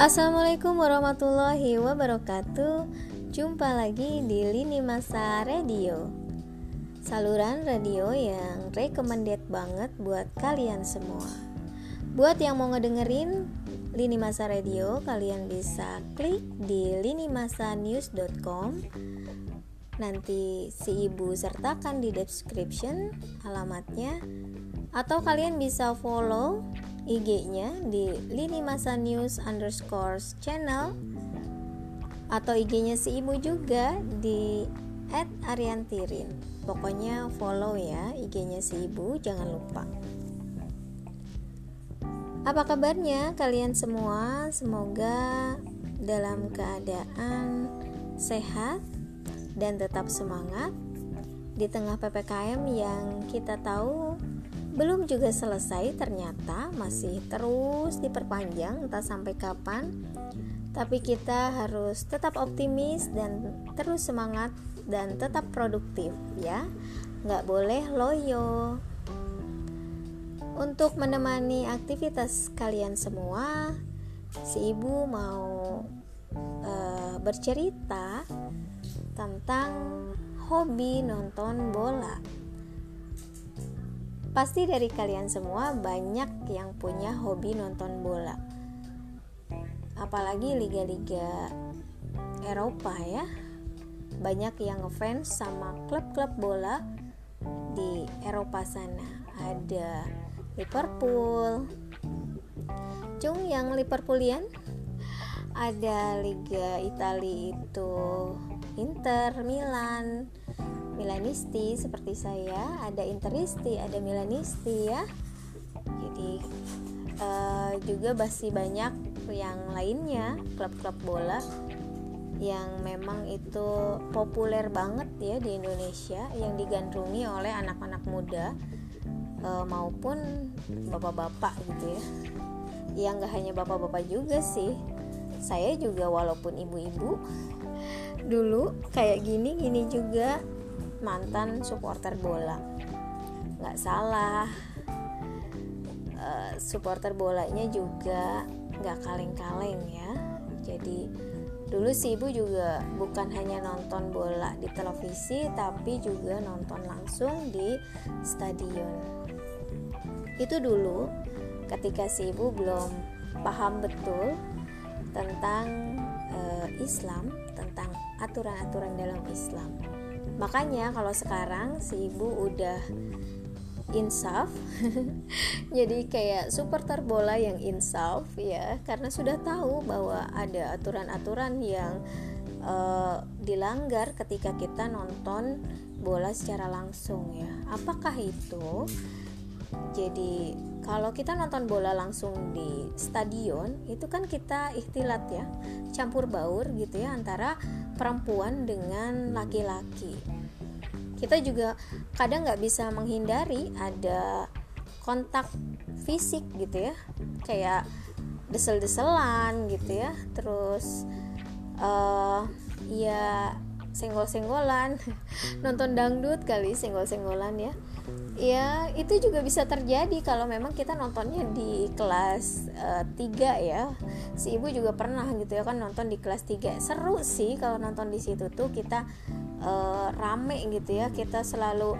Assalamualaikum warahmatullahi wabarakatuh. Jumpa lagi di Lini Masa Radio. Saluran radio yang recommended banget buat kalian semua. Buat yang mau ngedengerin Lini Masa Radio Kalian bisa klik di linimasanews.com Nanti si ibu sertakan di description alamatnya. Atau kalian bisa follow IG-nya di Lini Masa News underscore channel atau IG-nya si ibu juga di at Ariantirin. Pokoknya follow ya IG-nya si ibu, jangan lupa. Apa kabarnya kalian semua? Semoga dalam keadaan sehat dan tetap semangat di tengah PPKM yang kita tahu belum juga selesai ternyata masih terus diperpanjang entah sampai kapan. Tapi kita harus tetap optimis dan terus semangat dan tetap produktif ya. Nggak boleh loyo. Untuk menemani aktivitas kalian semua si ibu mau uh, bercerita tentang hobi nonton bola Pasti dari kalian semua banyak yang punya hobi nonton bola. Apalagi liga-liga Eropa ya. Banyak yang ngefans sama klub-klub bola di Eropa sana. Ada Liverpool. Cung yang Liverpoolian ada Liga Italia itu Inter, Milan, Milanisti seperti saya, ada Interisti, ada Milanisti ya. Jadi uh, juga masih banyak yang lainnya klub-klub bola yang memang itu populer banget ya di Indonesia yang digandrungi oleh anak-anak muda uh, maupun bapak-bapak gitu ya. Yang nggak hanya bapak-bapak juga sih. Saya juga walaupun ibu-ibu dulu kayak gini gini juga mantan supporter bola. Nggak salah. Uh, supporter bolanya juga nggak kaleng-kaleng ya. Jadi dulu si ibu juga bukan hanya nonton bola di televisi tapi juga nonton langsung di stadion. Itu dulu ketika si ibu belum paham betul tentang uh, Islam tentang aturan-aturan dalam Islam makanya kalau sekarang si ibu udah insaf jadi kayak supporter bola yang insaf ya. Karena sudah tahu bahwa ada aturan-aturan yang uh, dilanggar ketika kita nonton bola secara langsung ya. Apakah itu jadi kalau kita nonton bola langsung di stadion itu kan kita ikhtilat ya campur baur gitu ya antara perempuan dengan laki-laki. Kita juga kadang nggak bisa menghindari ada kontak fisik gitu ya kayak desel-deselan gitu ya terus uh, ya senggol-senggolan nonton dangdut kali senggol-senggolan ya ya itu juga bisa terjadi kalau memang kita nontonnya di kelas uh, eh, 3 ya. Si ibu juga pernah gitu ya kan nonton di kelas 3 seru sih kalau nonton di situ tuh kita uh, rame gitu ya. Kita selalu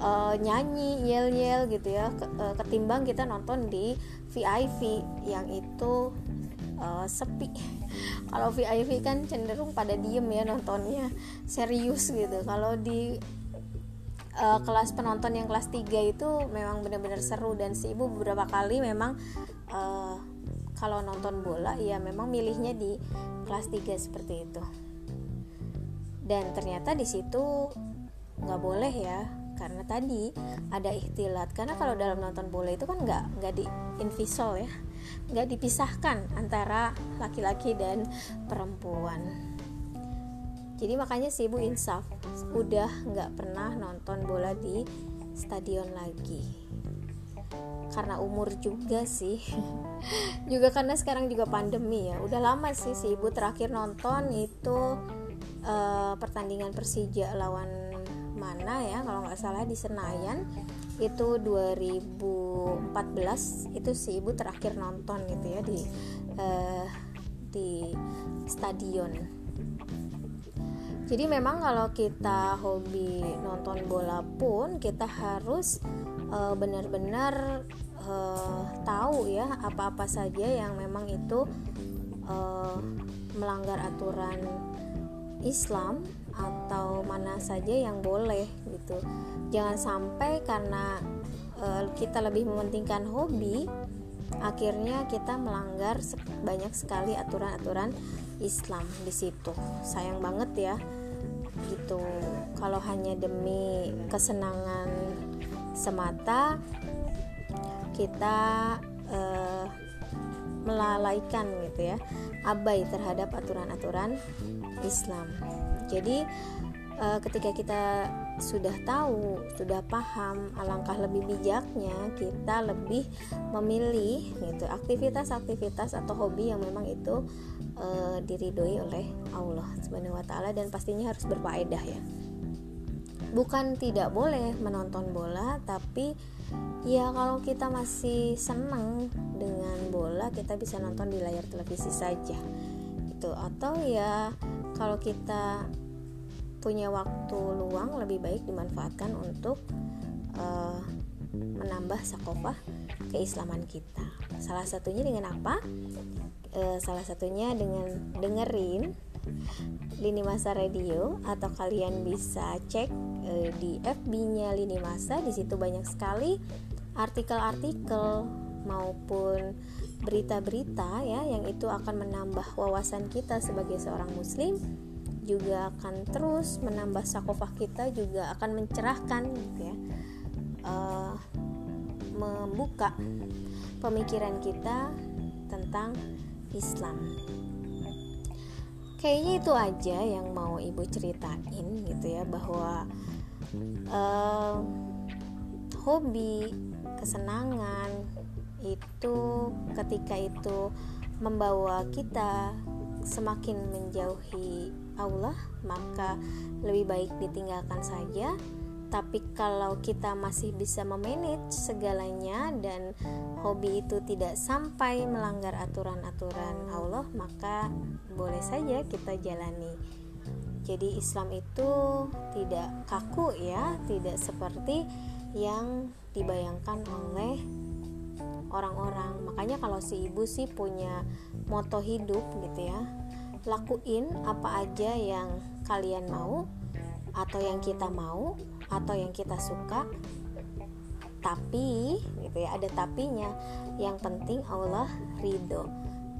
uh, nyanyi yel yel gitu ya. Ketimbang kita nonton di VIP yang itu uh, sepi. Kalau VIP kan cenderung pada diem ya nontonnya. Serius gitu. Kalau di uh, kelas penonton yang kelas 3 itu memang benar-benar seru dan si ibu beberapa kali memang uh, kalau nonton bola ya memang milihnya di kelas 3 seperti itu. Dan ternyata di situ nggak boleh ya karena tadi ada ikhtilat. Karena kalau dalam nonton bola itu kan nggak nggak di invisol ya nggak dipisahkan antara laki-laki dan perempuan jadi makanya si ibu insaf. Udah nggak pernah nonton bola di stadion lagi. Karena umur juga sih. Juga karena sekarang juga pandemi ya. Udah lama sih si ibu terakhir nonton itu uh, pertandingan Persija lawan mana ya kalau nggak salah di Senayan. Itu 2014 itu si ibu terakhir nonton gitu ya di uh, di stadion jadi memang kalau kita hobi nonton bola pun kita harus uh, benar-benar uh, tahu ya apa-apa saja yang memang itu uh, melanggar aturan Islam atau mana saja yang boleh gitu. Jangan sampai karena uh, kita lebih mementingkan hobi akhirnya kita melanggar banyak sekali aturan-aturan Islam di situ. Sayang banget ya gitu. Kalau hanya demi kesenangan semata kita uh, melalaikan gitu ya abai terhadap aturan-aturan Islam. Jadi uh, ketika kita sudah tahu, sudah paham, alangkah lebih bijaknya kita lebih memilih gitu aktivitas-aktivitas atau hobi yang memang itu uh, diridhoi oleh Allah Subhanahu wa taala dan pastinya harus berfaedah ya. Bukan tidak boleh menonton bola, tapi ya kalau kita masih senang dengan bola, kita bisa nonton di layar televisi saja. Itu atau ya kalau kita punya waktu luang lebih baik dimanfaatkan untuk uh, menambah sakofah keislaman kita. Salah satunya dengan apa? Uh, salah satunya dengan dengerin Lini Masa Radio atau kalian bisa cek uh, di FB-nya Lini Masa. Di situ banyak sekali artikel-artikel maupun berita-berita ya yang itu akan menambah wawasan kita sebagai seorang muslim juga akan terus menambah sakofah kita juga akan mencerahkan gitu ya. Uh, membuka pemikiran kita tentang Islam. Kayaknya itu aja yang mau ibu ceritain gitu ya bahwa uh, hobi kesenangan itu ketika itu membawa kita semakin menjauhi Allah, maka lebih baik ditinggalkan saja. Tapi kalau kita masih bisa memanage segalanya dan hobi itu tidak sampai melanggar aturan-aturan Allah, maka boleh saja kita jalani. Jadi Islam itu tidak kaku ya, tidak seperti yang dibayangkan oleh orang-orang. Makanya kalau si ibu sih punya moto hidup gitu ya lakuin apa aja yang kalian mau atau yang kita mau atau yang kita suka. Tapi gitu ya ada tapinya. Yang penting Allah ridho.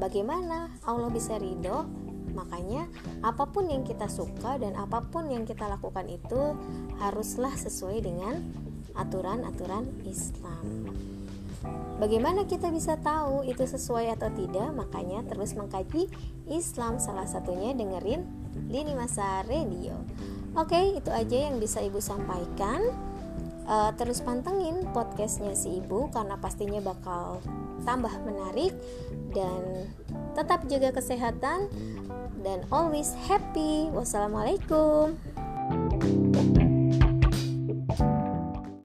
Bagaimana Allah bisa ridho? Makanya apa pun yang kita suka dan apa pun yang kita lakukan itu haruslah sesuai dengan aturan-aturan Islam Bagaimana kita bisa tahu itu sesuai atau tidak? Makanya terus mengkaji Islam salah satunya dengerin Lini Masa Radio. Oke, itu aja yang bisa Ibu sampaikan. Uh, terus pantengin podcastnya si Ibu karena pastinya bakal tambah menarik dan tetap jaga kesehatan dan always happy. Wassalamualaikum.